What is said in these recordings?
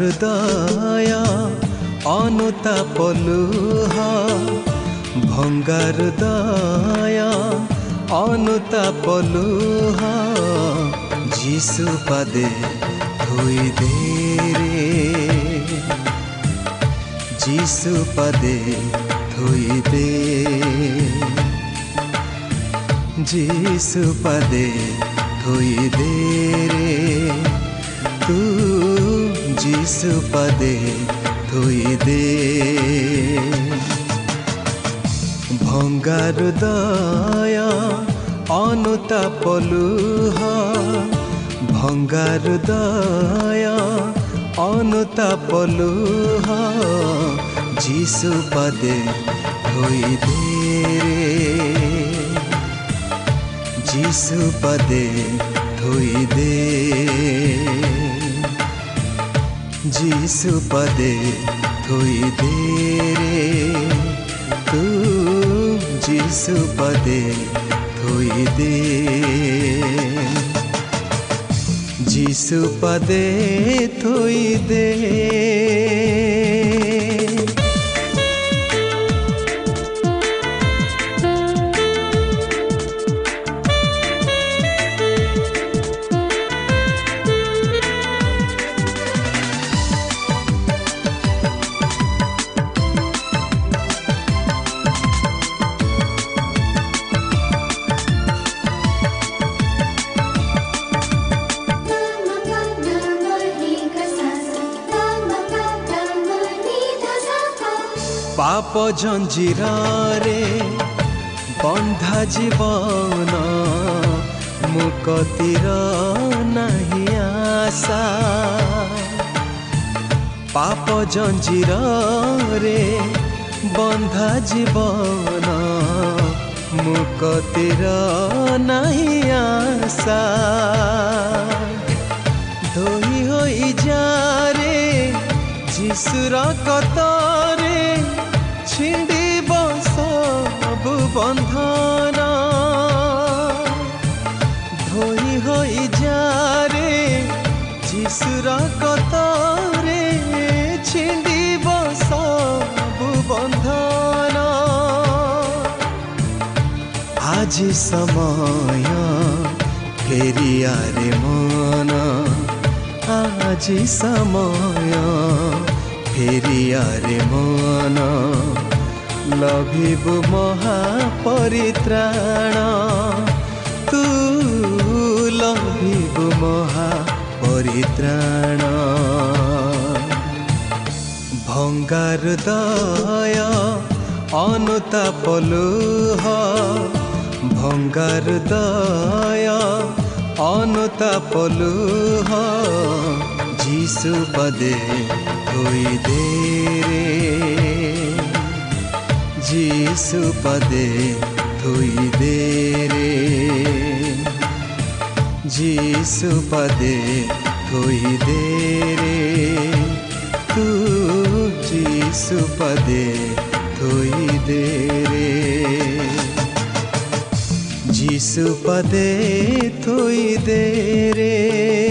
ଭଙ୍ଗାରୁଦୟ ଅନୁତାପ ଲୁହ ଭଙ୍ଗାରୁଦୟ ଅନୁତାପ ଲୁହ ଯିଶୁ ପାଦେ ଧୋଇ ଦେ ରେ ଯିଶୁ ପାଦେ ଧୋଇ ଦେ ଯିଶୁ ପାଦେ ଧୋଇ ଦେ ରେ যিসু পদে ধুই দে ভঙ্গা হৃদয় অনুতাপলুহ ভঙ্গা হৃদয় অনুতাপলুহ যিসু পদে ধুই দে যিসু পদে ধুই দে जीसु पदे थोई देरे तू जीसु पदे थोई दे। जीसु पदे थोई दे জঞ্জিরে বন্ধা জীবন, মুকতির নাহি আশা। পাপ জঞ্জিরে বন্ধা জীবন, মুকতির নাহি আশা। ধোই হই যারে, যিশুর কতরে ଆଜି ସମୟ ଫେରିଆରେ ମନ ଆଜି ସମୟ ଫେରିଆରେ ମନ ଲଭିବୁ ମହାପରିତ୍ରାଣ ତୁ ଲଭିବୁ ମହାପରିତ୍ରାଣ ଭଙ୍ଗାରୁଦୟ ଅନୁତାପ ଲୁହ ভঙ্গার দয়া অনতাপলুহ যিশু পদে হই দে রে। যিশু পদে হই দে রে। যিশু পদে হই দে রে। तू जीसु पदे धोई दे रे सुपदे थोई देरे।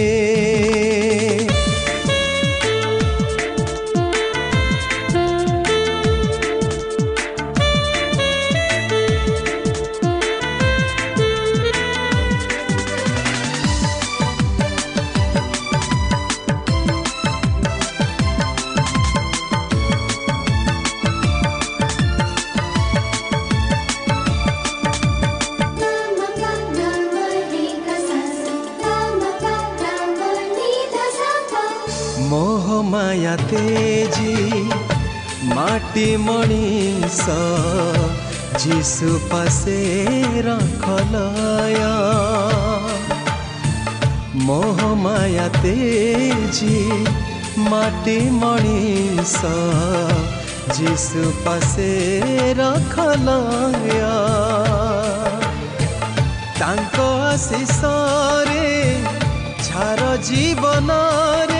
তেজি মাটি মণিষ যিশু পাশে রাখলয় মোহমায়া তেজি মাটি মণিষ যিশু পাশে রাখলয় তাঙ্ক আশিষরে ছাড় জীবনরে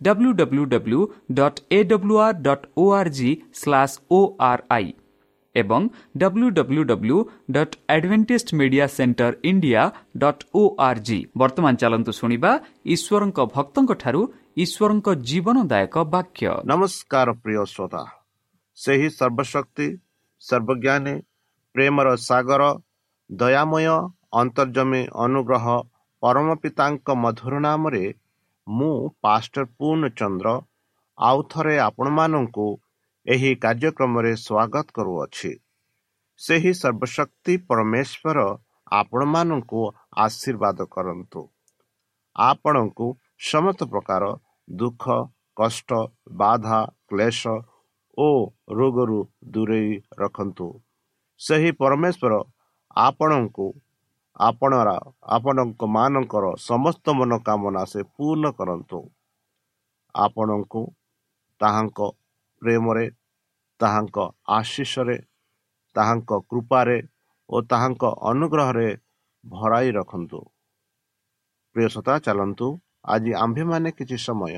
W W W dot A W R dot O R G slash O R I ଏବଂ W W W dot Adventist media centre India dot O R G ବର୍ତ୍ତମାନ ଚାଲନ୍ତୁ ଶୁଣିବା ଈଶ୍ୱରଙ୍କ ଭକ୍ତଙ୍କଠାରୁ ଈଶ୍ୱରଙ୍କ ଜୀବନଦାୟକ ବାକ୍ୟ ନମସ୍କାର ପ୍ରିୟ ଶ୍ରୋତା ସେହି ସର୍ବଶକ୍ତି ସର୍ବଜ୍ଞାନୀ ପ୍ରେମର ସାଗର ଦୟାମୟ ଅନ୍ତର୍ଜମୀ ଅନୁଗ୍ରହ ପରମ ପିତାଙ୍କ ମଧୁର ନାମରେ ମୁଁ ପାଷ୍ଟର ପୂର୍ଣ୍ଣଚନ୍ଦ୍ର ଆଉ ଥରେ ଆପଣମାନଙ୍କୁ ଏହି କାର୍ଯ୍ୟକ୍ରମରେ ସ୍ୱାଗତ କରୁଅଛି। ସେହି ସର୍ବଶକ୍ତି ପରମେଶ୍ୱର ଆପଣମାନଙ୍କୁ ଆଶୀର୍ବାଦ କରନ୍ତୁ। ଆପଣଙ୍କୁ ସମସ୍ତ ପ୍ରକାର ଦୁଃଖ କଷ୍ଟ ବାଧା କ୍ଲେଶ ଓ ରୋଗରୁ ଦୂରେଇ ରଖନ୍ତୁ। ସେହି ପରମେଶ୍ୱର ଆପଣଙ୍କୁ ଆପଣର ଆପଣଙ୍କ ମାନଙ୍କର ସମସ୍ତ ମନୋକାମନା ସେ ପୂର୍ଣ୍ଣ କରନ୍ତୁ। ଆପଣଙ୍କୁ ତାହାଙ୍କ ପ୍ରେମରେ ତାହାଙ୍କ ଆଶିଷରେ ତାହାଙ୍କ କୃପାରେ ଓ ତାହାଙ୍କ ଅନୁଗ୍ରହରେ ଭରାଇ ରଖନ୍ତୁ। ପ୍ରିୟସତା ଚାଲନ୍ତୁ। ଆଜି ଆମ୍ଭେମାନେ କିଛି ସମୟ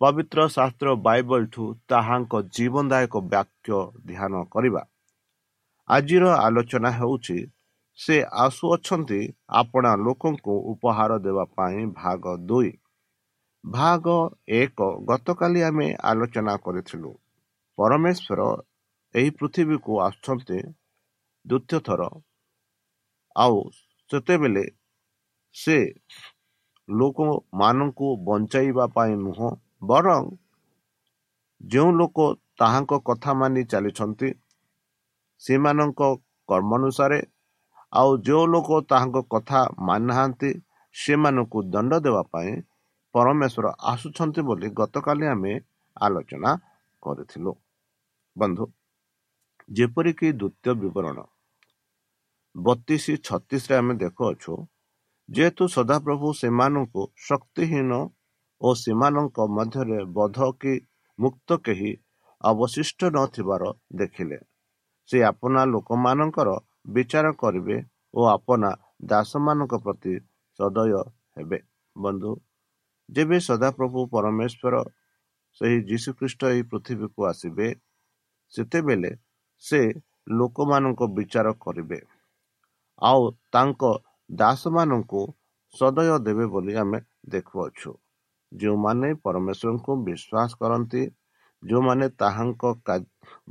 ପବିତ୍ର ଶାସ୍ତ୍ର ବାଇବଲଠୁ ତାହାଙ୍କ ଜୀବନଦାୟକ ବାକ୍ୟ ଧ୍ୟାନ କରିବା। ଆଜିର ଆଲୋଚନା ହେଉଛି ସେ ଆସୁଅଛନ୍ତି ଆପଣା ଲୋକଙ୍କୁ ଉପହାର ଦେବା ପାଇଁ ଭାଗ ଦୁଇ। ଭାଗ ଏକ ଗତକାଲି ଆମେ ଆଲୋଚନା କରିଥିଲୁ। ପରମେଶ୍ୱର ଏହି ପୃଥିବୀକୁ ଆସୁଛନ୍ତି ଦ୍ୱିତୀୟ ଥର ଆଉ ସେତେବେଳେ ସେ ଲୋକମାନଙ୍କୁ ବଞ୍ଚାଇବା ପାଇଁ ନୁହଁ ବରଂ ଯେଉଁ ଲୋକ ତାହାଙ୍କ କଥା ମାନି ଚାଲିଛନ୍ତି ସେମାନଙ୍କ କର୍ମ ଅନୁସାରେ ଆଉ ଯେଉଁ ଲୋକ ତାହାଙ୍କ କଥା ମାନିନାହାନ୍ତି ସେମାନଙ୍କୁ ଦଣ୍ଡ ଦେବା ପାଇଁ ପରମେଶ୍ୱର ଆସୁଛନ୍ତି ବୋଲି ଗତକାଲି ଆମେ ଆଲୋଚନା କରିଥିଲୁ। ବନ୍ଧୁ ଯେପରିକି ଦ୍ୱିତୀୟ ବିବରଣ ବତିଶ ଛତିଶରେ ଆମେ ଦେଖୁଅଛୁ ଯେହେତୁ ସଦାପ୍ରଭୁ ସେମାନଙ୍କୁ ଶକ୍ତିହୀନ ଓ ସେମାନଙ୍କ ମଧ୍ୟରେ ବଧ କି ମୁକ୍ତ କେହି ଅବଶିଷ୍ଟ ନଥିବାର ଦେଖିଲେ ସେ ଆପଣା ଲୋକମାନଙ୍କର ବିଚାର କରିବେ ଓ ଆପଣା ଦାସମାନଙ୍କ ପ୍ରତି ସଦୟ ହେବେ। ବନ୍ଧୁ ଯେବେ ସଦାପ୍ରଭୁ ପରମେଶ୍ୱର ସେହି ଯୀଶୁଖ୍ରୀଷ୍ଟ ଏହି ପୃଥିବୀକୁ ଆସିବେ ସେତେବେଳେ ସେ ଲୋକମାନଙ୍କ ବିଚାର କରିବେ ଆଉ ତାଙ୍କ ଦାସମାନଙ୍କୁ ସଦୟ ଦେବେ ବୋଲି ଆମେ ଦେଖୁଅଛୁ। ଯେଉଁମାନେ ପରମେଶ୍ୱରଙ୍କୁ ବିଶ୍ୱାସ କରନ୍ତି ଯେଉଁମାନେ ତାହାଙ୍କ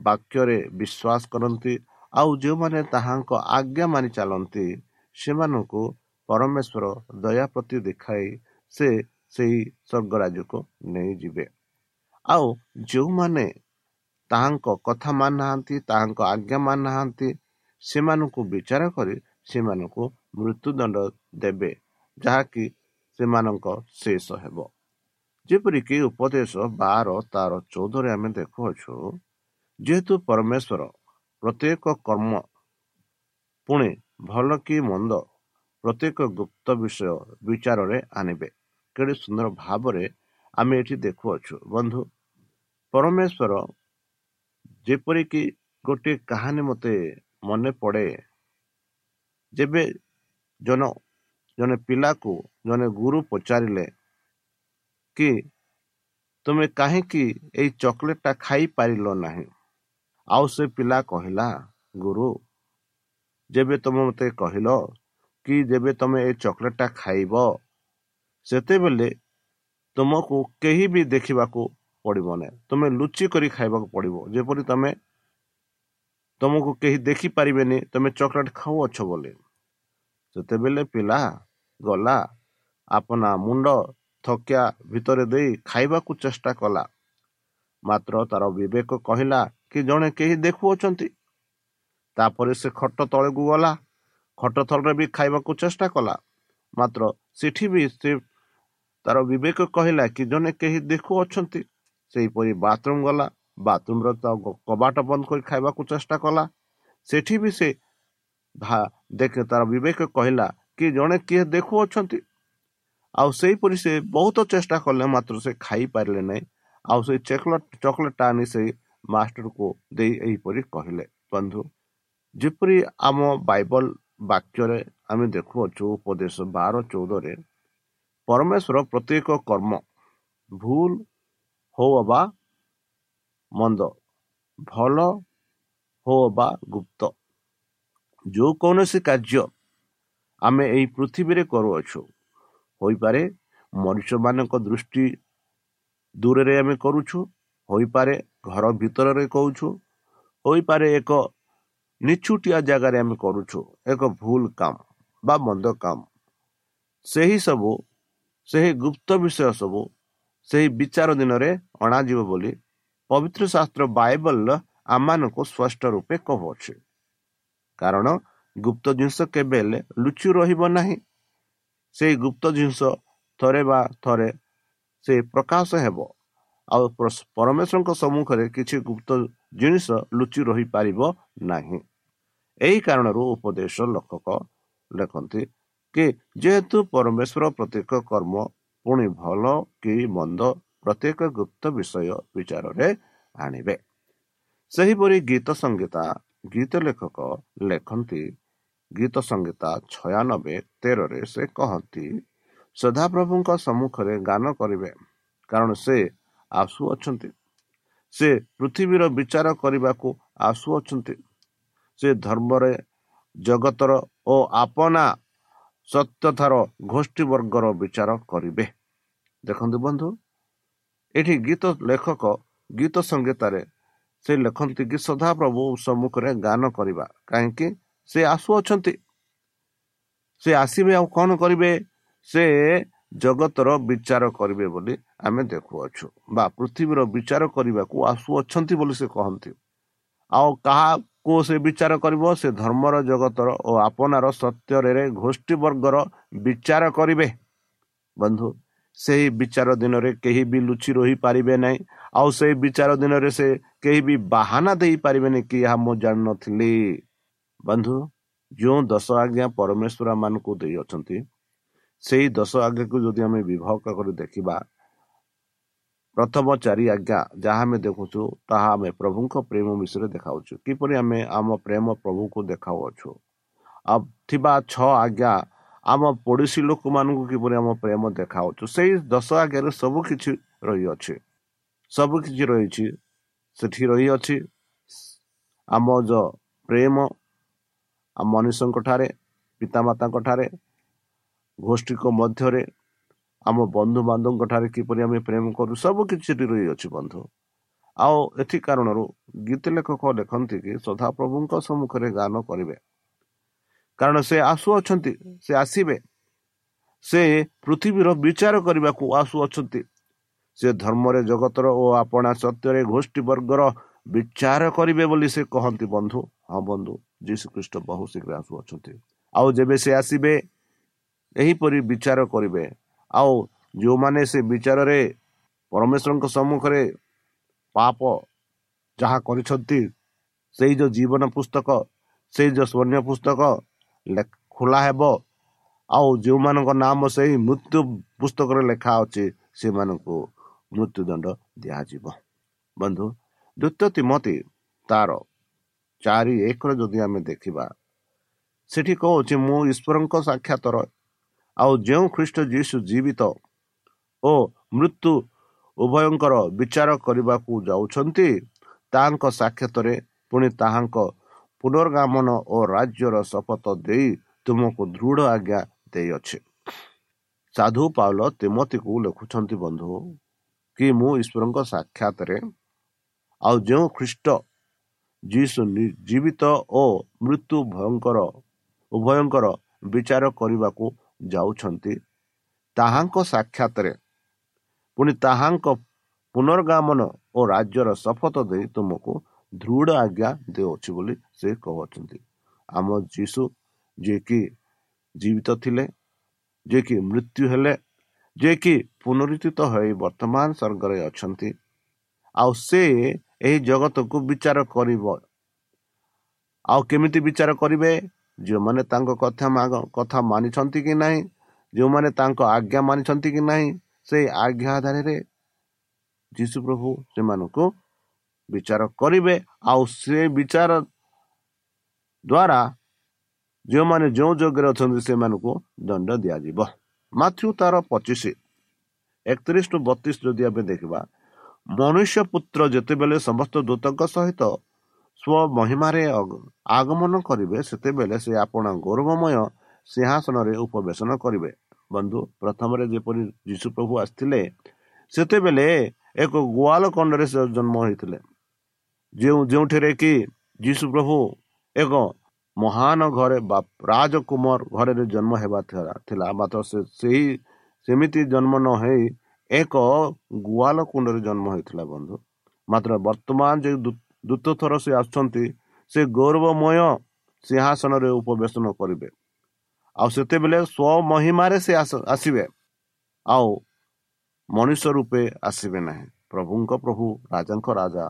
ବାକ୍ୟରେ ବିଶ୍ୱାସ କରନ୍ତି ଆଉ ଯେଉଁମାନେ ତାହାଙ୍କ ଆଜ୍ଞା ମାନି ଚାଲନ୍ତି ସେମାନଙ୍କୁ ପରମେଶ୍ୱର ଦୟା ପ୍ରତି ଦେଖାଇ ସେ ସେହି ସ୍ୱର୍ଗରାଜ୍ୟକୁ ନେଇଯିବେ। ଆଉ ଯେଉଁମାନେ ତାହାଙ୍କ କଥା ମାନୁନାହାନ୍ତି ତାହାଙ୍କ ଆଜ୍ଞା ମାନୁନାହାନ୍ତି ସେମାନଙ୍କୁ ବିଚାର କରି ସେମାନଙ୍କୁ ମୃତ୍ୟୁଦଣ୍ଡ ଦେବେ ଯାହାକି ସେମାନଙ୍କ ଶେଷ ହେବ। ଯେପରିକି ଉପଦେଶ ବାର ତାର ଚଉଦରେ ଆମେ ଦେଖୁଅଛୁ ଯେହେତୁ ପରମେଶ୍ୱର ପ୍ରତ୍ୟେକ କର୍ମ ପୁଣି ଭଲ କି ମନ୍ଦ ପ୍ରତ୍ୟେକ ଗୁପ୍ତ ବିଷୟ ବିଚାରରେ ଆଣିବେ। କେଡ଼େ ସୁନ୍ଦର ଭାବରେ ଆମେ ଏଠି ଦେଖୁଅଛୁ। ବନ୍ଧୁ ପରମେଶ୍ୱର ଯେପରିକି ଗୋଟିଏ କାହାଣୀ ମୋତେ ମନେ ପଡ଼େ ଯେବେ ଜନ ଜଣେ ପିଲାକୁ ଜଣେ ଗୁରୁ ପଚାରିଲେ କି ତୁମେ କାହିଁକି ଏଇ ଚକୋଲେଟଟା ଖାଇପାରିଲ ନାହିଁ? ଆଉ ସେ ପିଲା କହିଲା ଗୁରୁ ଯେବେ ତୁମେ ମୋତେ କହିଲ କି ଯେବେ ତୁମେ ଏ ଚକୋଲେଟଟା ଖାଇବ ସେତେବେଳେ ତୁମକୁ କେହି ବି ଦେଖିବାକୁ ପଡ଼ିବ ନାହିଁ। ତୁମେ ଲୁଚି କରି ଖାଇବାକୁ ପଡ଼ିବ। ଯେପରି ତୁମେ ତୁମକୁ କେହି ଦେଖିପାରିବେନି ତୁମେ ଚକୋଲେଟ୍ ଖାଉଅଛ ବୋଲି। ସେତେବେଳେ ପିଲା ଗଲା ଆପଣା ମୁଣ୍ଡ ଥକିଆ ଭିତରେ ଦେଇ ଖାଇବାକୁ ଚେଷ୍ଟା କଲା। ମାତ୍ର ତାର ବିବେକ କହିଲା କି ଜଣେ କେହି ଦେଖୁଅଛନ୍ତି। ତାପରେ ସେ ଖଟ ତଳକୁ ଗଲା। ଖଟ ତଳରେ ବି ଖାଇବାକୁ ଚେଷ୍ଟା କଲା। ମାତ୍ର ସେଠି ବି ସେ ତାର ବିବେକ କହିଲା କି ଜଣେ କେହି ଦେଖୁଅଛନ୍ତି। ସେହିପରି ବାଥରୁମ୍ ଗଲା। ବାଥରୁମ୍ର କବାଟ ବନ୍ଦ କରି ଖାଇବାକୁ ଚେଷ୍ଟା କଲା। ସେଠି ବି ସେ ଦେଖେ ତାର ବିବେକ କହିଲା କି ଜଣେ କିଏ ଦେଖୁଅଛନ୍ତି। ଆଉ ସେହିପରି ସେ ବହୁତ ଚେଷ୍ଟା କଲେ। ମାତ୍ର ସେ ଖାଇପାରିଲେ ନାହିଁ। ଆଉ ସେଇ ଚକୋଲେଟ ଚକୋଲେଟଟା ଆଣି ସେଇ ମାଷ୍ଟରକୁ ଦେଇ ଏହିପରି କହିଲେ ବନ୍ଧୁ ଯେପରି ଆମ ବାଇବଲ ବାକ୍ୟରେ ଆମେ ଦେଖୁଅଛୁ ଉପଦେଶ ବାର ଚଉଦରେ ପରମେଶ୍ୱର ପ୍ରତ୍ୟେକ କର୍ମ ଭୁଲ ହଉ ବା ମନ୍ଦ ଭଲ ହଉ ବା ଗୁପ୍ତ ଯେଉଁ କୌଣସି କାର୍ଯ୍ୟ ଆମେ ଏଇ ପୃଥିବୀରେ କରୁଅଛୁ ହୋଇପାରେ ମଣିଷମାନଙ୍କ ଦୃଷ୍ଟି ଦୂରରେ ଆମେ କରୁଛୁ ହୋଇପାରେ ଘର ଭିତରରେ କହୁଛୁ ହୋଇପାରେ ଏକ ନିଛୁଟିଆ ଜାଗାରେ ଆମେ କରୁଛୁ ଏକ ଭୁଲ କାମ ବା ମନ୍ଦ କାମ। ସେହି ସବୁ ସେହି ଗୁପ୍ତ ବିଷୟ ସବୁ ସେହି ବିଚାର ଦିନରେ ଅଣାଯିବ ବୋଲି ପବିତ୍ର ଶାସ୍ତ୍ର ବାଇବଲ ଆମମାନଙ୍କୁ ସ୍ପଷ୍ଟ ରୂପେ କହୁଅଛି। କାରଣ ଗୁପ୍ତ ଜିନିଷ କେବେ ହେଲେ ଲୁଚି ରହିବ ନାହିଁ। ସେଇ ଗୁପ୍ତ ଜିନିଷ ଥରେ ବା ଥରେ ସେ ପ୍ରକାଶ ହେବ। ଆଉ ପରମେଶ୍ୱରଙ୍କ ସମ୍ମୁଖରେ କିଛି ଗୁପ୍ତ ଜିନିଷ ଲୁଚି ରହିପାରିବ ନାହିଁ। ଏହି କାରଣରୁ ଉପଦେଶ ଲେଖକ ଲେଖନ୍ତି କି ଯେହେତୁ ପରମେଶ୍ୱର ପ୍ରତ୍ୟେକ କର୍ମ ପୁଣି ଭଲ କି ମନ୍ଦ ପ୍ରତ୍ୟେକ ଗୁପ୍ତ ବିଷୟ ବିଚାରରେ ଆଣିବେ। ସେହିପରି ଗୀତ ସଙ୍ଗୀତା ଗୀତ ଲେଖକ ଲେଖନ୍ତି ଗୀତ ସଙ୍ଗୀତା ଛୟାନବେ ତେରରେ ସେ କହନ୍ତି ସଦାପ୍ରଭୁଙ୍କ ସମ୍ମୁଖରେ ଗାନ କରିବେ। କାରଣ ସେ ଆସୁଅଛନ୍ତି। ସେ ପୃଥିବୀର ବିଚାର କରିବାକୁ ଆସୁଅଛନ୍ତି। ସେ ଧର୍ମରେ ଜଗତର ଓ ଆପଣା ସତ୍ୟତାର ଗୋଷ୍ଠୀ ବର୍ଗର ବିଚାର କରିବେ। ଦେଖନ୍ତୁ ବନ୍ଧୁ ଏଠି ଗୀତ ଲେଖକ ଗୀତ ସଙ୍ଗୀତାରେ ସେ ଲେଖନ୍ତି କି ସଦାପ୍ରଭୁ ସମ୍ମୁଖରେ ଗାନ କରିବା କାହିଁକି? ସେ ଆସୁଅଛନ୍ତି। ସେ ଆସିବେ ଆଉ କ'ଣ କରିବେ? ସେ ଜଗତର ବିଚାର କରିବେ ବୋଲି ଆମେ ଦେଖୁଅଛୁ ବା ପୃଥିବୀର ବିଚାର କରିବାକୁ ଆସୁଅଛନ୍ତି ବୋଲି ସେ କହନ୍ତି। ଆଉ କାହାକୁ ସେ ବିଚାର କରିବ? ସେ ଧର୍ମର ଜଗତର ଓ ଆପଣାର ସତ୍ୟରେ ଗୋଷ୍ଠୀ ବର୍ଗର ବିଚାର କରିବେ। ବନ୍ଧୁ ସେହି ବିଚାର ଦିନରେ କେହି ବି ଲୁଚି ରହିପାରିବେ ନାହିଁ। ଆଉ ସେଇ ବିଚାର ଦିନରେ ସେ କେହି ବି ବାହାନା ଦେଇପାରିବେନି କି ଏହା ମୁଁ ଜାଣିନଥିଲି। ବନ୍ଧୁ ଯେଉଁ ଦଶ ଆଜ୍ଞା ପରମେଶ୍ୱର ମାନଙ୍କୁ ଦେଇଅଛନ୍ତି ସେଇ ଦଶ ଆଜ୍ଞାକୁ ଯଦି ଆମେ ବିଭାଗ କରି ଦେଖିବା ପ୍ରଥମ ଚାରି ଆଜ୍ଞା ଯାହା ଆମେ ଦେଖୁଛୁ ତାହା ଆମେ ପ୍ରଭୁଙ୍କ ପ୍ରେମ ବିଷୟରେ ଦେଖାଉଛୁ। କିପରି ଆମେ ଆମ ପ୍ରେମ ପ୍ରଭୁଙ୍କୁ ଦେଖାଉଅଛୁ? ଆଉ ଥିବା ଛଅ ଆଜ୍ଞା ଆମ ପଡ଼ୋଶୀ ଲୋକମାନଙ୍କୁ କିପରି ଆମ ପ୍ରେମ ଦେଖାଉଛୁ? ସେଇ ଦଶ ଆଜ୍ଞାରେ ସବୁ କିଛି ରହିଅଛି। ସବୁ କିଛି ରହିଛି। ସେଠି ରହିଅଛି ଆମ ଯ ପ୍ରେମ ଆମ ମନୁଷ୍ୟଙ୍କ ଠାରେ ପିତାମାତାଙ୍କ ଠାରେ ଗୋଷ୍ଠୀଙ୍କ ମଧ୍ୟରେ ଆମ ବନ୍ଧୁବାନ୍ଧବଙ୍କ ଠାରେ କିପରି ଆମେ ପ୍ରେମ କରୁ ସବୁ କିଛି ସେଠି ରହିଅଛି ବନ୍ଧୁ। ଆଉ ଏଥି କାରଣରୁ ଗୀତ ଲେଖକ ଲେଖନ୍ତି କି ସଦାପ୍ରଭୁଙ୍କ ସମ୍ମୁଖରେ ଗାନ କରିବେ। କାରଣ ସେ ଆସୁଅଛନ୍ତି ସେ ଆସିବେ। ସେ ପୃଥିବୀର ବିଚାର କରିବାକୁ ଆସୁଅଛନ୍ତି। ସେ ଧର୍ମରେ ଜଗତର ଓ ଆପଣା ସତ୍ୟରେ ଗୋଷ୍ଠୀ ବର୍ଗର ବିଚାର କରିବେ ବୋଲି ସେ କହନ୍ତି ବନ୍ଧୁ। ହଁ ବନ୍ଧୁ ଯୀଶୁ ଖ୍ରୀଷ୍ଟ ବହୁ ଶୀଘ୍ର ଆସୁଅଛନ୍ତି। ଆଉ ଯେବେ ସେ ଆସିବେ ଏହିପରି ବିଚାର କରିବେ। ଆଉ ଯେଉଁମାନେ ସେ ବିଚାରରେ ପରମେଶ୍ୱରଙ୍କ ସମ୍ମୁଖରେ ପାପ ଯାହା କରିଛନ୍ତି ସେଇ ଯେଉଁ ଜୀବନ ପୁସ୍ତକ ସେଇ ଯେଉଁ ସ୍ୱର୍ଣ୍ଣ ପୁସ୍ତକ ଖୋଲା ହେବ। ଆଉ ଯେଉଁମାନଙ୍କ ନାମ ସେହି ମୃତ୍ୟୁ ପୁସ୍ତକରେ ଲେଖା ଅଛି ସେମାନଙ୍କୁ ମୃତ୍ୟୁଦଣ୍ଡ ଦିଆଯିବ। ବନ୍ଧୁ ଦ୍ୱିତୀୟ ତିମତି ତାର ଚାରି ଏକର ଯଦି ଆମେ ଦେଖିବା ସେଠି କହୁଛି ମୁଁ ଈଶ୍ୱରଙ୍କ ସାକ୍ଷାତର ଆଉ ଯେଉଁ ଖ୍ରୀଷ୍ଟ ଯୀଶୁ ଜୀବିତ ଓ ମୃତ୍ୟୁ ଉଭୟଙ୍କର ବିଚାର କରିବାକୁ ଯାଉଛନ୍ତି ତାହାଙ୍କ ସାକ୍ଷାତରେ ପୁଣି ତାହାଙ୍କ ପୁନର୍ଗମନ ଓ ରାଜ୍ୟର ଶପଥ ଦେଇ ତୁମକୁ ଦୃଢ଼ ଆଜ୍ଞା ଦେଇଅଛି। ସାଧୁ ପାଉଲ ତିମତିକୁ ଲେଖୁଛନ୍ତି ବନ୍ଧୁ କି ମୁଁ ଈଶ୍ୱରଙ୍କ ସାକ୍ଷାତରେ ଆଉ ଯେଉଁ ଖ୍ରୀଷ୍ଟ ଯୀଶୁ ଜୀବିତ ଓ ମୃତ୍ୟୁ ଭୟଙ୍କର ଉଭୟଙ୍କର ବିଚାର କରିବାକୁ ଯାଉଛନ୍ତି। ତାହାଙ୍କ ସାକ୍ଷାତରେ ପୁଣି ତାହାଙ୍କ ପୁନର୍ଗମନ ଓ ରାଜ୍ୟର ଶପଥ ଦେଇ ତୁମକୁ ଦୃଢ଼ ଆଜ୍ଞା ଦେଉଅଛି ବୋଲି ସେ କହୁଛନ୍ତି। ଆମ ଯୀଶୁ ଯିଏକି ଜୀବିତ ଥିଲେ ଯିଏକି ମୃତ୍ୟୁ ହେଲେ ଯିଏକି ପୁନରୁତ୍ଥିତ ହୋଇ ବର୍ତ୍ତମାନ ସ୍ୱର୍ଗରେ ଅଛନ୍ତି ଆଉ ସେ ଏହି ଜଗତକୁ ବିଚାର କରିବ। ଆଉ କେମିତି ବିଚାର କରିବେ? ଯେଉଁମାନେ ତାଙ୍କ କଥା କଥା ମାନିଛନ୍ତି କି ନାହିଁ ଯେଉଁମାନେ ତାଙ୍କ ଆଜ୍ଞା ମାନିଛନ୍ତି କି ନାହିଁ ସେଇ ଆଜ୍ଞା ଆଧାରରେ ଯୀଶୁ ପ୍ରଭୁ ସେମାନଙ୍କୁ ବିଚାର କରିବେ ଆଉ ସେ ବିଚାର ଦ୍ୱାରା ଯେଉଁମାନେ ଯେଉଁ ଯୋଗ୍ୟରେ ଅଛନ୍ତି ସେମାନଙ୍କୁ ଦଣ୍ଡ ଦିଆଯିବ। ମାଥ୍ୟୁ ତାର ପଚିଶ ଏକତିରିଶ ଟୁ ବତିଶ ଯଦି ଆମେ ଦେଖିବା ମନୁଷ୍ୟ ପୁତ୍ର ଯେତେବେଳେ ସମସ୍ତ ଦୂତଙ୍କ ସହିତ ସ୍ୱ ମହିମାରେ ଆଗମନ କରିବେ ସେତେବେଳେ ସେ ଆପଣ ଗୌରବମୟ ସିଂହାସନରେ ଉପବେଶନ କରିବେ। ବନ୍ଧୁ ପ୍ରଥମରେ ଯେପରି ଯୀଶୁ ପ୍ରଭୁ ଆସିଥିଲେ ସେତେବେଳେ ଏକ ଗୁଆଲ କଣ୍ଡରେ ସେ ଜନ୍ମ ହୋଇଥିଲେ। ଯେଉଁ ଯେଉଁଥିରେ କି ଯୀଶୁ ପ୍ରଭୁ ଏକ ମହାନ ଘରେ ବା ରାଜକୁମାର ଘରରେ ଜନ୍ମ ହେବା ଥିଲା ମାତ୍ର ସେ ସେହି ସେମିତି ଜନ୍ମ ନ ହେଇ ଏକ ଗୁଆଲ କୁଣ୍ଡରେ ଜନ୍ମ ହୋଇଥିଲା ବନ୍ଧୁ। ମାତ୍ର ବର୍ତ୍ତମାନ ଯେ ଦ୍ୱିତୀୟ ଥର ସେ ଆସୁଛନ୍ତି ସେ ଗୌରବମୟ ସିଂହାସନରେ ଉପବେଶନ କରିବେ। ଆଉ ସେତେବେଳେ ସ୍ୱମହିମାରେ ସେ ଆସିବେ। ଆଉ ମଣିଷ ରୂପେ ଆସିବେ ନାହିଁ। ପ୍ରଭୁଙ୍କ ପ୍ରଭୁ ରାଜାଙ୍କ ରାଜା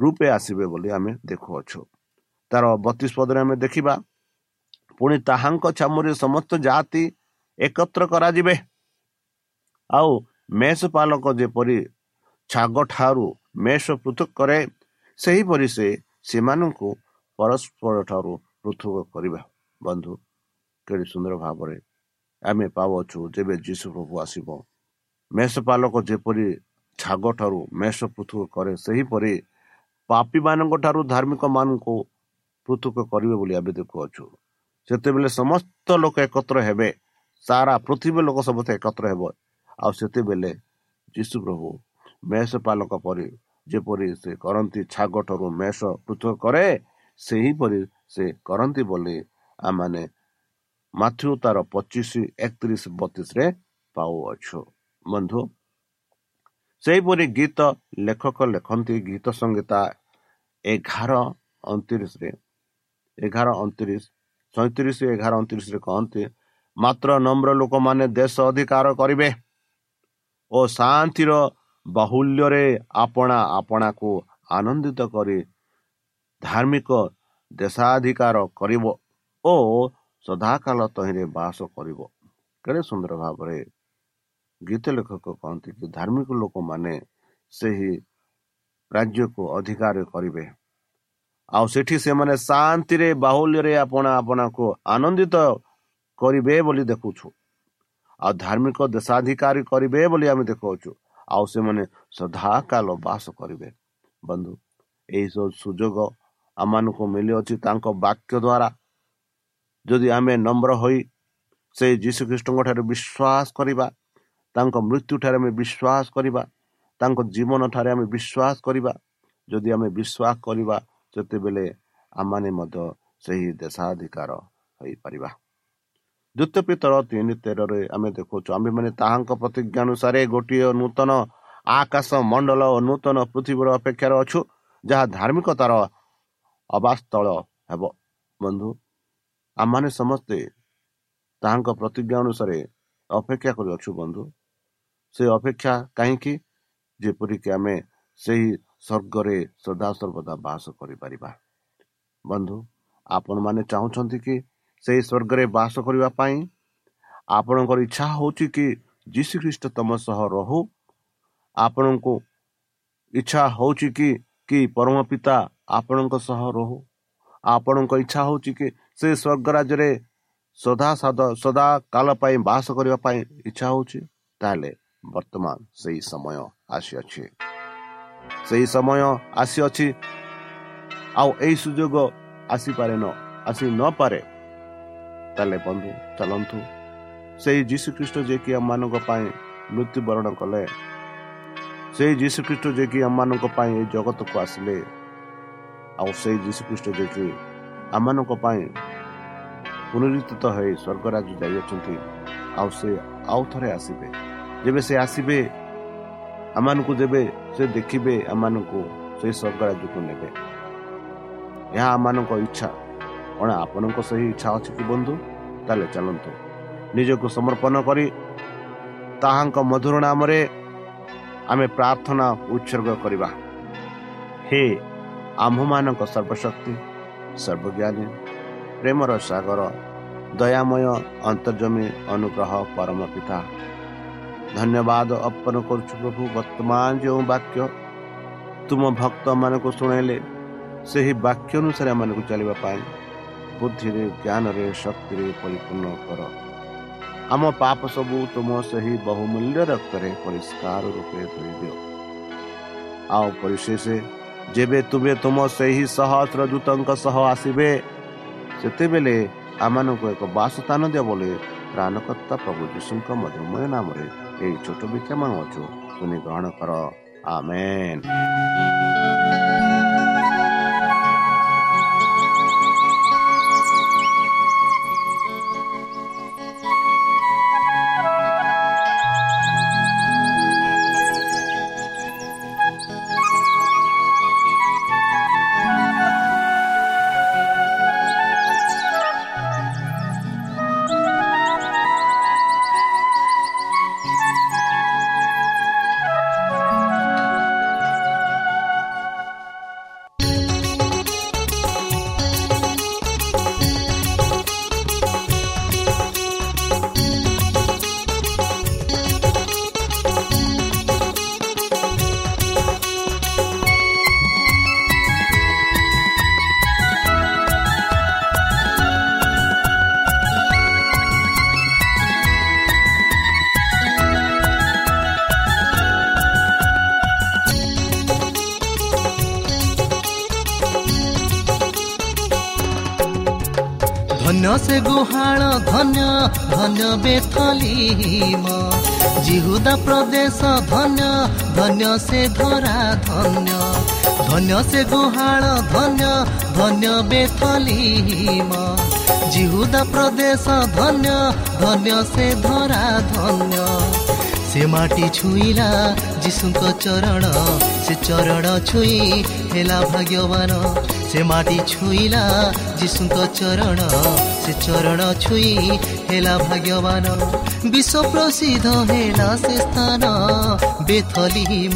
ରୂପେ ଆସିବେ ବୋଲି ଆମେ ଦେଖୁଅଛୁ। ତାର ବତିଶ ପଦରେ ଆମେ ଦେଖିବା ପୁଣି ତାହାଙ୍କ ଛାମୁରେ ସମସ୍ତ ଜାତି ଏକତ୍ର କରାଯିବେ। ଆଉ ମେଷ ପାଲକ ଯେପରି ଛାଗ ଠାରୁ ମେଷ ପୃଥକ କରେ ସେହିପରି ସେ ସେମାନଙ୍କୁ ପରସ୍ପର ଠାରୁ ପୃଥକ କରିବା। ବନ୍ଧୁ କେଡ଼େ ସୁନ୍ଦର ଭାବରେ ଆମେ ପାଉଅଛୁ ଯେବେ ଯୀଶୁ ପ୍ରଭୁ ଆସିବ। ମେଷ ପାଲକ ଯେପରି ଛାଗ ଠାରୁ ମେଷ ପୃଥକ କରେ ସେହିପରି ପାପୀମାନଙ୍କ ଠାରୁ ଧାର୍ମିକ ମାନଙ୍କୁ ପୃଥକ କରିବେ ବୋଲି ଆମେ ଦେଖୁଅଛୁ। ସେତେବେଳେ ସମସ୍ତ ଲୋକ ଏକତ୍ର ହେବେ ସାରା ପୃଥିବୀ ଲୋକ ସମସ୍ତେ ଏକତ୍ର ହେବ। ଆଉ ସେତେବେଳେ ଯୀଶୁ ପ୍ରଭୁ ମେଷ ପାଲକ ପରି ଯେପରି ସେ କରନ୍ତି ଛାଗଠାରୁ ମେଷ ପୃଥକ କରେ ସେହିପରି ସେ କରନ୍ତି ବୋଲି ଆମମାନେ ମାଥ୍ୟୁ ତାର ପଚିଶ ଏକତିରିଶ ବତିଶରେ ପାଉଅଛୁ। ବନ୍ଧୁ ସେହିପରି ଗୀତ ଲେଖକ ଲେଖନ୍ତି ଗୀତ ସଂଗୀତା ଏଗାର ଅଣତିରିଶରେ ଏଗାର ଅଣତିରିଶ ସଇଁତିରିଶ ଏଗାର ଅଣତିରିଶରେ କହନ୍ତି ମାତ୍ର ନମ୍ର ଲୋକମାନେ ଦେଶ ଅଧିକାର କରିବେ ଓ ଶାନ୍ତିର ବାହୁଲ୍ୟରେ ଆପଣା ଆପଣାକୁ ଆନନ୍ଦିତ କରି ଧାର୍ମିକ ଦେଶାଧିକାର କରିବ ଓ ସଦାକାଳ ତହିଁରେ ବାସ କରିବ। କେଡ଼େ ସୁନ୍ଦର ଭାବରେ ଗୀତ ଲେଖକ କହନ୍ତି କି ଧାର୍ମିକ ଲୋକମାନେ ସେହି ରାଜ୍ୟକୁ ଅଧିକାର କରିବେ। ଆଉ ସେଠି ସେମାନେ ଶାନ୍ତିରେ ବାହୁଲ୍ୟରେ ଆପଣ ଆପଣଙ୍କୁ ଆନନ୍ଦିତ କରିବେ ବୋଲି ଦେଖୁଛୁ। ଆଉ ଧାର୍ମିକ ଦେଶାଧିକାରୀ କରିବେ ବୋଲି ଆମେ ଦେଖାଉଛୁ ଆଉ ସେମାନେ ସଦାକାଳ ବାସ କରିବେ। ବନ୍ଧୁ ଏହିସବୁ ସୁଯୋଗ ଆମମାନଙ୍କୁ ମିଳିଅଛି ତାଙ୍କ ବାକ୍ୟ ଦ୍ୱାରା। ଯଦି ଆମେ ନମ୍ର ହୋଇ ସେ ଯୀଶୁଖ୍ରୀଷ୍ଟଙ୍କ ଠାରେ ବିଶ୍ୱାସ କରିବା ତାଙ୍କ ମୃତ୍ୟୁ ଠାରେ ଆମେ ବିଶ୍ୱାସ କରିବା ତାଙ୍କ ଜୀବନ ଠାରେ ଆମେ ବିଶ୍ୱାସ କରିବା ଯଦି ଆମେ ବିଶ୍ୱାସ କରିବା ସେତେବେଳେ ଆମମାନେ ମଧ୍ୟ ସେହି ଦେଶାଧିକାର ହୋଇପାରିବା। ଦ୍ୱିତୀୟ ପିତର ତିନି ତେରରେ ଆମେ ଦେଖୁଛୁ ଆମ୍ଭେମାନେ ତାହାଙ୍କ ପ୍ରତିଜ୍ଞା ଅନୁସାରେ ଗୋଟିଏ ନୂତନ ଆକାଶ ମଣ୍ଡଳ ଓ ନୂତନ ପୃଥିବୀର ଅପେକ୍ଷାରେ ଅଛୁ ଯାହା ଧାର୍ମିକତାର ଅବାସ୍ଥଳ ହେବ। ବନ୍ଧୁ ଆମମାନେ ସମସ୍ତେ ତାହାଙ୍କ ପ୍ରତିଜ୍ଞା ଅନୁସାରେ ଅପେକ୍ଷା କରିଅଛୁ ବନ୍ଧୁ। ସେ ଅପେକ୍ଷା କାହିଁକି? ଯେପରିକି ଆମେ ସେହି ସ୍ୱର୍ଗରେ ସଦାସର୍ବଦା ବାସ କରିପାରିବା। ବନ୍ଧୁ ଆପଣମାନେ ଚାହୁଁଛନ୍ତି କି ସେହି ସ୍ୱର୍ଗରେ ବାସ କରିବା ପାଇଁ ଆପଣଙ୍କର ଇଚ୍ଛା ହେଉଛି କି ଯୀଶୁ ଖ୍ରୀଷ୍ଟ ତମ ସହ ରହୁ? ଆପଣଙ୍କୁ ଇଚ୍ଛା ହେଉଛି କି କି ପରମ ପିତା ଆପଣଙ୍କ ସହ ରହୁ? ଆପଣଙ୍କ ଇଚ୍ଛା ହେଉଛି କି ସେ ସ୍ୱର୍ଗ ରାଜ୍ୟରେ ସଦ ସଦା କାଳ ପାଇଁ ବାସ କରିବା ପାଇଁ ଇଚ୍ଛା ହେଉଛି? ତାହେଲେ ବର୍ତ୍ତମାନ ସେହି ସମୟ ଆସିଅଛି। ସେହି ସମୟ ଆସିଅଛି। ଆଉ ଏହି ସୁଯୋଗ ଆସିପାରେ ନ ଆସି ନପାରେ ତାହେଲେ ବନ୍ଧୁ ଚାଲନ୍ତୁ। ସେହି ଯୀଶୁଖ୍ରୀଷ୍ଟ ଯିଏକି ଆମମାନଙ୍କ ପାଇଁ ମୃତ୍ୟୁବରଣ କଲେ ସେଇ ଯୀଶୁଖ୍ରୀଷ୍ଟ ଯିଏକି ଆମମାନଙ୍କ ପାଇଁ ଏଇ ଜଗତକୁ ଆସିଲେ ଆଉ ସେଇ ଯୀଶୁଖ୍ରୀଷ୍ଟ ଯିଏକି ଆମମାନଙ୍କ ପାଇଁ ପୁନରୁଦ୍ଧିତ ହୋଇ ସ୍ୱର୍ଗରାଜ ଯାଇଅଛନ୍ତି ଆଉ ସେ ଆଉ ଥରେ ଆସିବେ। ଯେବେ ସେ ଆସିବେ ଆମମାନଙ୍କୁ ଯେବେ ସେ ଦେଖିବେ ଆମମାନଙ୍କୁ ସେଇ ସ୍ୱର୍ଗରାଜକୁ ନେବେ। ଏହା ଆମମାନଙ୍କ ଇଚ୍ଛା। କ'ଣ ଆପଣଙ୍କ ସେହି ଇଚ୍ଛା ଅଛି କି ବନ୍ଧୁ? ତାହେଲେ ଚାଲନ୍ତୁ। ନିଜକୁ ସମର୍ପଣ କରି ତାହାଙ୍କ ମଧୁର ନାମରେ ଆମେ ପ୍ରାର୍ଥନା ଉତ୍ସର୍ଗ କରିବା। ହେ ଆମ୍ଭମାନଙ୍କ ସର୍ବଶକ୍ତି ସର୍ବଜ୍ଞାନୀ ପ୍ରେମର ସାଗର ଦୟାମୟ ଅନ୍ତର୍ଜମୀ ଅନୁଗ୍ରହ ପରମ ପିତା। ଧନ୍ୟବାଦ ଅର୍ପଣ କରୁଛୁ ପ୍ରଭୁ ବର୍ତ୍ତମାନ ଯେଉଁ ବାକ୍ୟ ତୁମ ଭକ୍ତମାନଙ୍କୁ ଶୁଣାଇଲେ ସେହି ବାକ୍ୟ ଅନୁସାରେ ଆମମାନଙ୍କୁ ଚାଲିବା ପାଇଁ ବୁଦ୍ଧିରେ ଜ୍ଞାନରେ ଶକ୍ତିରେ ପରିପୂର୍ଣ୍ଣ କର। ଆମ ପାପ ସବୁ ତୁମ ସେହି ବହୁମୂଲ୍ୟ ରକ୍ତରେ ପରିଷ୍କାର ରୂପେ ଧୋଇଦିଅ। ଆଉ ପରିଶେଷ ଯେବେ ତୁମେ ତୁମ ସେହି ସହସ୍ର ଦୂତଙ୍କ ସହ ଆସିବେ ସେତେବେଳେ ଆମମାନଙ୍କୁ ଏକ ବାସସ୍ଥାନ ଦିଅ ବୋଲି ପ୍ରାଣକର୍ତ୍ତା ପ୍ରଭୁ ଯୀଶୁଙ୍କ ମଧୁମୟ ନାମରେ ଏହି ଛୋଟ ବିକ୍ଷମ ଅଛୁ। ଶୁଣି ଗ୍ରହଣ କର। ଆମେନ୍। धन्य म जिहुदा प्रदेश धन्य धन्य से धरा धन्य। धन्य से गुहाल धन्य धन्य बेथलीमा जिहुदा प्रदेश धन्य धन्य से धरा धन्य। से माटी छुइला जीशुको चरण से चरण छुई हेला भाग्यवान। से माटी छुइला जीशुको चरण से चरण छुई भाग्यवानश्व प्रसिद्ध स्थान Bethlehem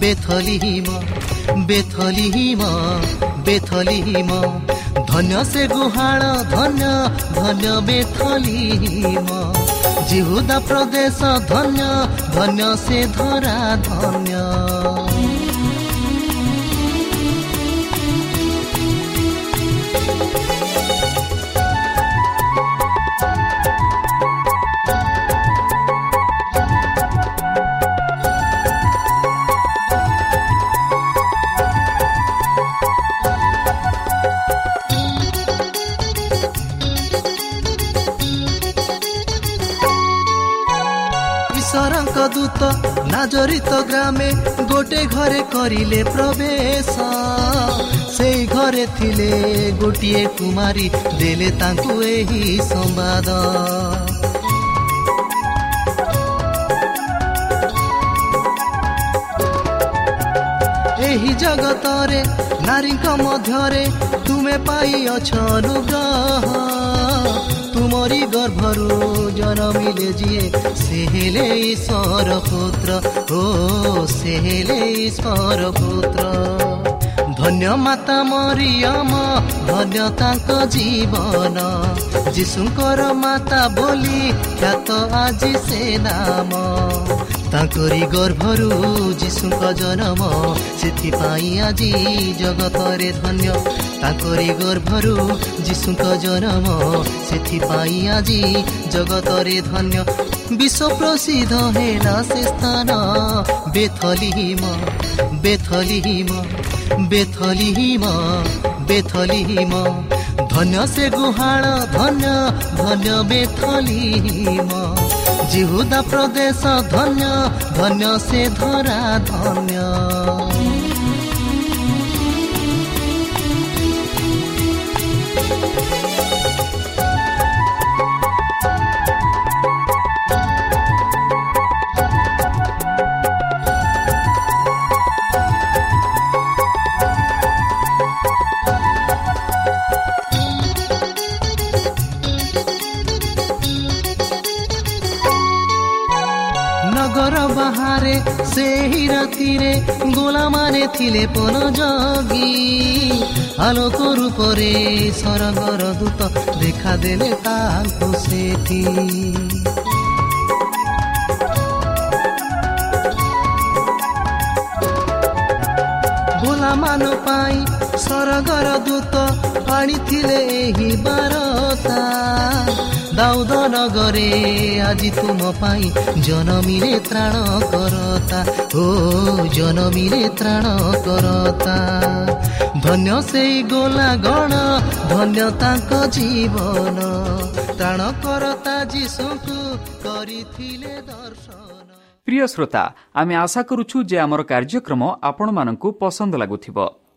Bethlehem Bethlehem Bethlehem धन्य से गुहा धन्य धन्य बेथली हिम जिउता प्रदेश धन्य धन्य से धरा धन्य ଦୂତ ନାଜରିତ ଗ୍ରାମେ ଗୋଟେ ଘରେ କରିଲେ ପ୍ରବେଶ ସେଇ ଘରେ ଥିଲେ ଗୋଟିଏ କୁମାରୀ ଦେଲେ ତାଙ୍କୁ ଏହି ସମ୍ବାଦ ଏହି ଜଗତରେ ନାରୀଙ୍କ ମଧ୍ୟରେ ତୁମେ ପାଇଅଛ ଅନୁଗ୍ରହ। ତୁମରି ଗର୍ଭରୁ ଜନମିଲେ ଯିଏ ସେ ହେଲେ ଈଶ୍ୱର ପୁତ୍ର ଓ ସେ ହେଲେ ଈଶ୍ୱର ପୁତ୍ର ଧନ୍ୟ ମାତା ମରିୟମ ଧନ୍ୟ ତାଙ୍କ ଜୀବନ। ଯୀଶୁଙ୍କର ମାତା ବୋଲି ଖ୍ୟାତ ଆଜି ସେ ନାମ। ତାଙ୍କରି ଗର୍ଭରୁ ଯୀଶୁଙ୍କ ଜନ୍ମ ସେଥିପାଇଁ ଆଜି ଜଗତରେ ଧନ୍ୟ। ତାଙ୍କରି ଗର୍ଭରୁ ଯୀଶୁଙ୍କ ଜନ୍ମ ସେଥିପାଇଁ ଆଜି ଜଗତରେ ଧନ୍ୟ। ବିଶ୍ୱ ପ୍ରସିଦ୍ଧ ହେଲା ସେ ସ୍ଥାନ ବେଥଲିମ ବେଥଲିମ ବେଥଲିମ ବେଥଲିମ ଧନ୍ୟ ସେ ଗୁହାଳ ଧନ୍ୟ ଧନ୍ୟ ବେଥଲିମ जिहुदा प्रदेश धन्य धन्य से धरा धन्य। ନଗର ବାହାରେ ସେହି ରାତିରେ ଗୋଲାମାନେ ଥିଲେ ପନ ଜଗି ଆଲୋକ ରୂପରେ ସରଗର ଦୂତ ଦେଖାଦେଲେ ତାଙ୍କୁ ସେଠି ଗୋଲାମାନ ପାଇଁ ସରଗର ଦୂତ ଆଣିଥିଲେ ଏହି ବାରତା। ଦାଉଦ ନଗରେ ଆଜି ତୁମ ପାଇଁ ଜନମିରେ ତ୍ରାଣ କରତା ଓ ଜନମିରେ ତ୍ରାଣ କରତା ଧନ୍ୟ ସେଇ ଗୋଲା ଗଣ ଧନ୍ୟ ତାଙ୍କ ଜୀବନ। ତ୍ରାଣ କରତା ଯୀଶୁଙ୍କୁ କରିଥିଲେ ଦର୍ଶନ। ପ୍ରିୟ ଶ୍ରୋତା ଆମେ ଆଶା କରୁଛୁ ଯେ ଆମର କାର୍ଯ୍ୟକ୍ରମ ଆପଣମାନଙ୍କୁ ପସନ୍ଦ ଲାଗୁଥିବ।